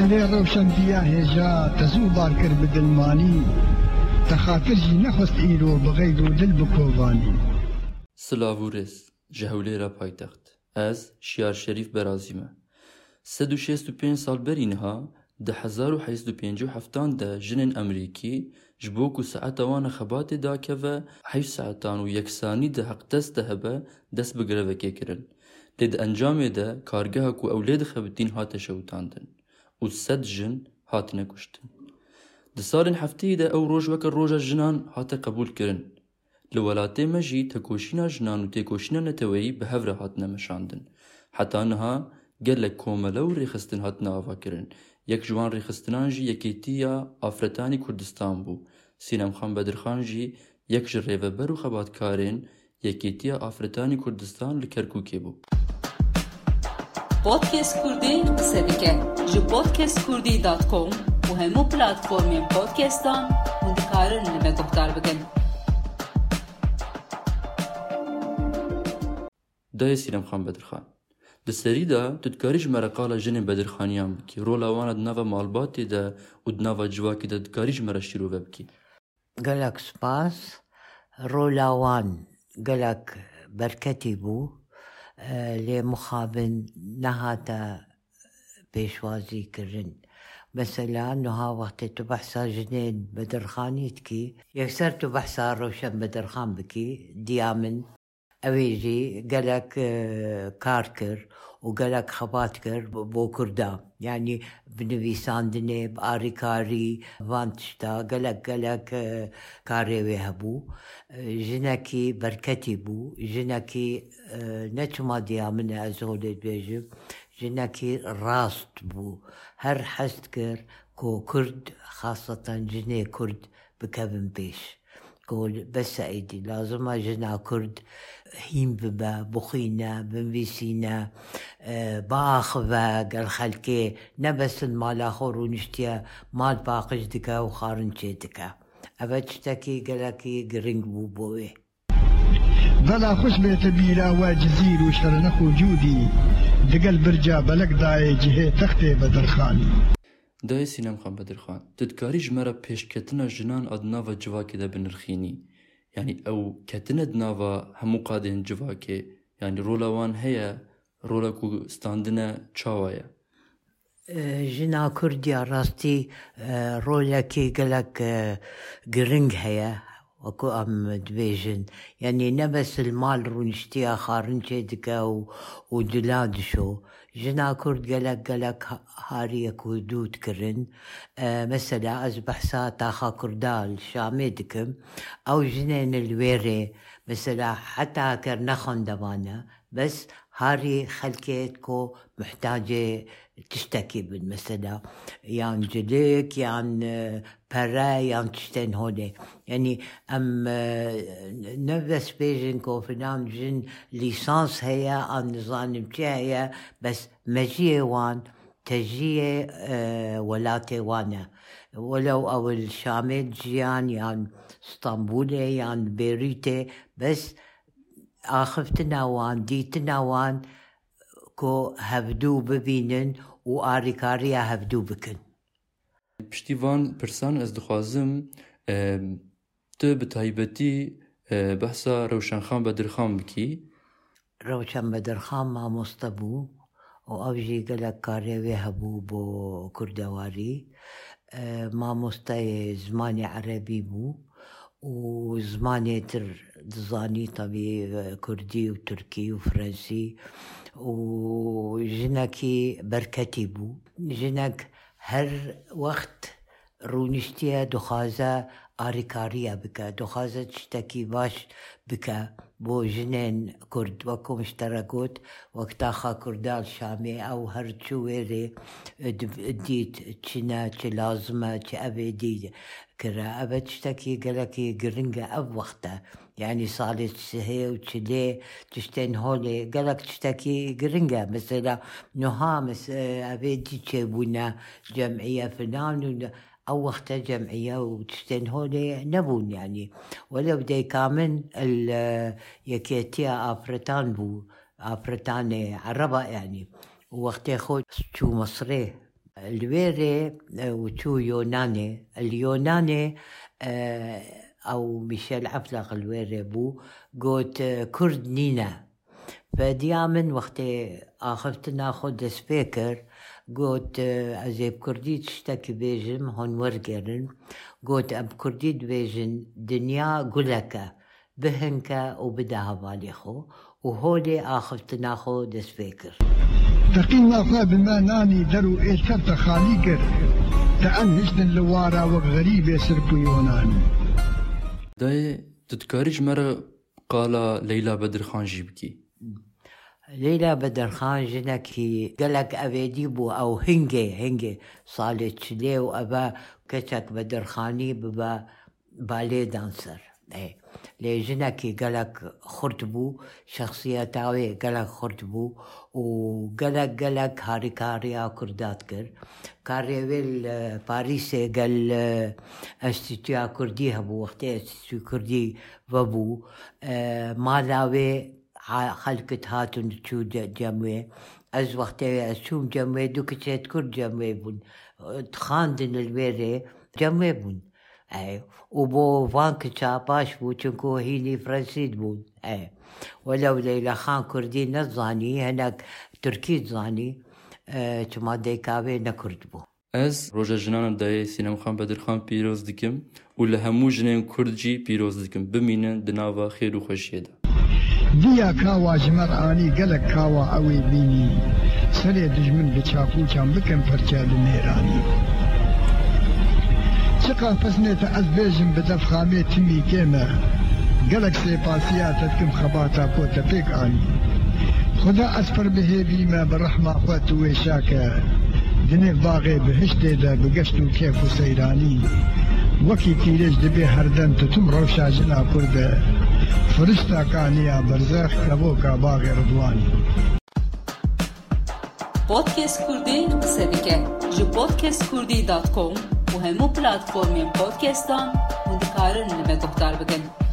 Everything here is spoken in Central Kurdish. ئەرێ ڕەوشەندیە هێژا تەزوو بارکرد بە دڵمانی تەخافرژی نەخست ئیرۆ بەغەی و دل بکۆڤانی سلااوورێز ji hewlêra paytext ez şiyar şerîf berazî me sed û şêst û pênc salberî niha di hezar û heyst û pêncî heftan de jinên Emerîkî ji bo ku saeta wan xebatê dakeve heyv saetan û yeksanî de heqdest de hebe dest bi girevekê kirin lê di encamê de kargeha ku ew lê dixebitîn hate şewitandin و سەد ژن هاتنە کوشتن دسارن هەفتەیەدا ئەو ڕۆژ وەکە ڕۆژە ژنان هاتە قبولکردن لە وڵاتێ مەژی تەکۆشینا ژنان و تێکۆشینە نەتەوەی بە هەورە هاتنە مەشاندن حتانها گەل لە کۆمەلە و ڕێخستن هاتنە ئاواکردن یەک جوان ڕێخستنانژی یەکێتیە ئافرەتانی کوردستان بوو سینەمخان بەدرخانژی یەک ژ ڕێڤەبەر و خەباتکارێن یەکێتیە ئافرەتانی کوردستان لە کەرکووکێ بوو. Podcast Kurdi sedike ji podcastkurdî.com û hemû platformên podcastan hûn dikarin li me guhdar bikin. Dayê Sîremxan Bedirxan Di serî de tu dikarî ji me re qala jinên bedirxaniyan bikî. Rola wan di nava malbatê de û di nava civakê de dikarî ji me re şîrove bikî. Gelek spas, rola wan gelek berketî bû. لێ مخابن نەهاتە پێشوازیکردن. مثللا نها وەختی تو بەحسا ژنێن بە دەرخانیتکی یەکسەر تو بەحسا ڕۆشن بە دەرخان بکی دیامن ئەوێژی گەلک کار کرد و gelek xebat kir bo Kurda yani binivîsandinê arîkarî van tişta gelek gelek karê wê hebû jinekî berketî bû jinekî neçima diya min ez zolê dibêjim jinekî rast bû her hest kir ku Kurd xasatan jinê Kurd bikevin pêş. قول بەسعیدی لازمە ژنا کورد هیم ببە بخینە بنویسینە باخە گەل خەلکێ نەبەسن مالاخۆ ڕوونیشتە مال باقش دکە و خارنچێ دکە ئەبە شتێکی گەلەکی گرنگ بوو بۆێ بەلا خوش بێتە بیراوە جزیر و شەرنەخ و جوودی دگەل برجا بەلەکدایە جهێ تەختێ بە دەرخانی دای سینم خان بدرخان جمرا جمره پیشکتنا جنان ادناوا جواکی ده بنرخینی یعنی او کتن ادناوا همو قادین جواکی یعنی رولاوان هیا رولا کو ستاندنه چاوایا جنا کردیا راستی کی گلک گرنگ هیا وكو ام دبيجن يعني نبس المال رونشتيا خارنشي دكا ودلادشو جنا كرد قلق قلق هاريك كودوت كرن آه مثلا أصبح ساتا كردال شامدكم أو جنين الويري مثلا حتى كرنخون دوانا بس هاري خلكيتكو محتاجة تشتكي بالمسألة يان جديك يان برا يان تشتن هودي يعني أم نفس بيجن كوفنان جن ليسانس هيا عن نظام هيا بس مجيه وان تجيه ولاتي وانا ولو أو الشامي جيان يان اسطنبولي يان بيريتي بس آخفتنا وان ديتنا وان کۆ هەبدوو ببینن و ئاریکاریە هەبدوو بکن پشتیوان پرسان ئەس دخوازم تە بە تایبەتی بەسا ڕەوشانخان بە درخام بکی ڕەوچەم بە دەرخام مامۆستە بوو و ئەوژی گەلک کارێوێ هەبوو بۆ کوردەواری مامۆستای زمانی عەرەبی بوو و زمانێتتر دزانی تەبی کوردی و تورکی و فرەنسی و ژنەکی بەرکەتی بوو ژنەک هەر وەخت ڕوونیشتە دخوازە ئاریکاریە بکە دخوازە شتێکی باش بکە بۆ ژنێن کورد وەکو شتەرەگوت وەکتاخە کوردال شامێ ئەو هەرچوو وێرێ دیت چنە چ لازمە چ ئەبێ دیدە كرا أبتشتكي قلكي قرنقة أب وقتها يعني صالي تسهي وتشلي تشتين هولي قلك تشتكي قرنقة مثلا نها مثلا آه، أبي تشي بونا جمعية فلان أو وقتا جمعية وتشتين هولي نبون يعني ولو دي كامن آه، يكيتيا أفرتان بو أفرتاني عربة يعني وقتا خود شو مصري لوێرێ وتو یۆنانێ لیۆنانێ ئەو میشل عفلاق لوێرێ بوو گوت کورد نینە فدیا من وەختێ ئاخفت ناخۆ دەست پێ کرد گوت ئەزێب کوردی شتێکی بێژم هۆنوەرگێرن گوت ئەم کوردی دوێژن دنیا گولەکە بهنکە و بدە هەواڵی خۆ و هۆلێ ئاخفت ناخۆ دەست پێ کرد. تقیم ناخوا بما نانی درو ایلکر تا خالی کرد تا ام هشتن لوارا و غریب سرپوی ونانی دای تدکاریش مرا قالا لیلا بدرخان جی بکی لیلا بدرخان جنکی گلک اویدی بو او هنگه هنگه سالی چلی و ابا کتک بدرخانی ببا بالی دانسر ای لێ ژنەکی گەلک خورد بوو شخصیە تاوێ گەلک خورد بوو و گەلک گەلک هاریکاریا کوردات کرد کارێوێل پاریسێ گەل ئەستیتویا کوردی هەبوو وەختێ ئەستیتوی کوردی بەبوو ماداوێ خەلکت هاتون چوو جەموێ ئەس وەختەوێ ئەسووم جەموێ دوو کچێت کورد جەموێ بوون خاندن لێرێ جەموێ بوون. و بۆ وانکە چاپاش بوو چونکۆ هینی فرەنسید بوون وەلەو لەیلە خان کوردی نەزانی هەنەک تورکی زانی چما دەیکاوێ نەکرد بوو. ئەس ڕۆژە ژنانە دای سینەمخان بە درخان پیرۆز دکم و لە هەموو ژنێن کوردجی پیرۆز دکم بمینن دناوە خێر و خەشیێدا. دیا کاوا ژمەرانی گەلک کاوە ئەوەی بینی سەرێ دژمن بە چاپوچان بکەم فەرچال نێرانی. شقه فسنيت ازبيجن بدف خامي تمي كامر قالك سي باسيات تكم خباتا بوتا بيك اني خدا اسفر بهي بيما برحمه اخوات ويشاك دني باغي بهشت دا بقشت وكيف وسيراني وكي كيرج دبي هردن تتم روشا جنا كرد فرشتا كانيا برزاخ كابوكا باغي رضواني بودكاست كردي سبيكه جو بودكاست كردي دوت كوم u hemu platformin podcast-on, mund të në me të këtarë bëgën.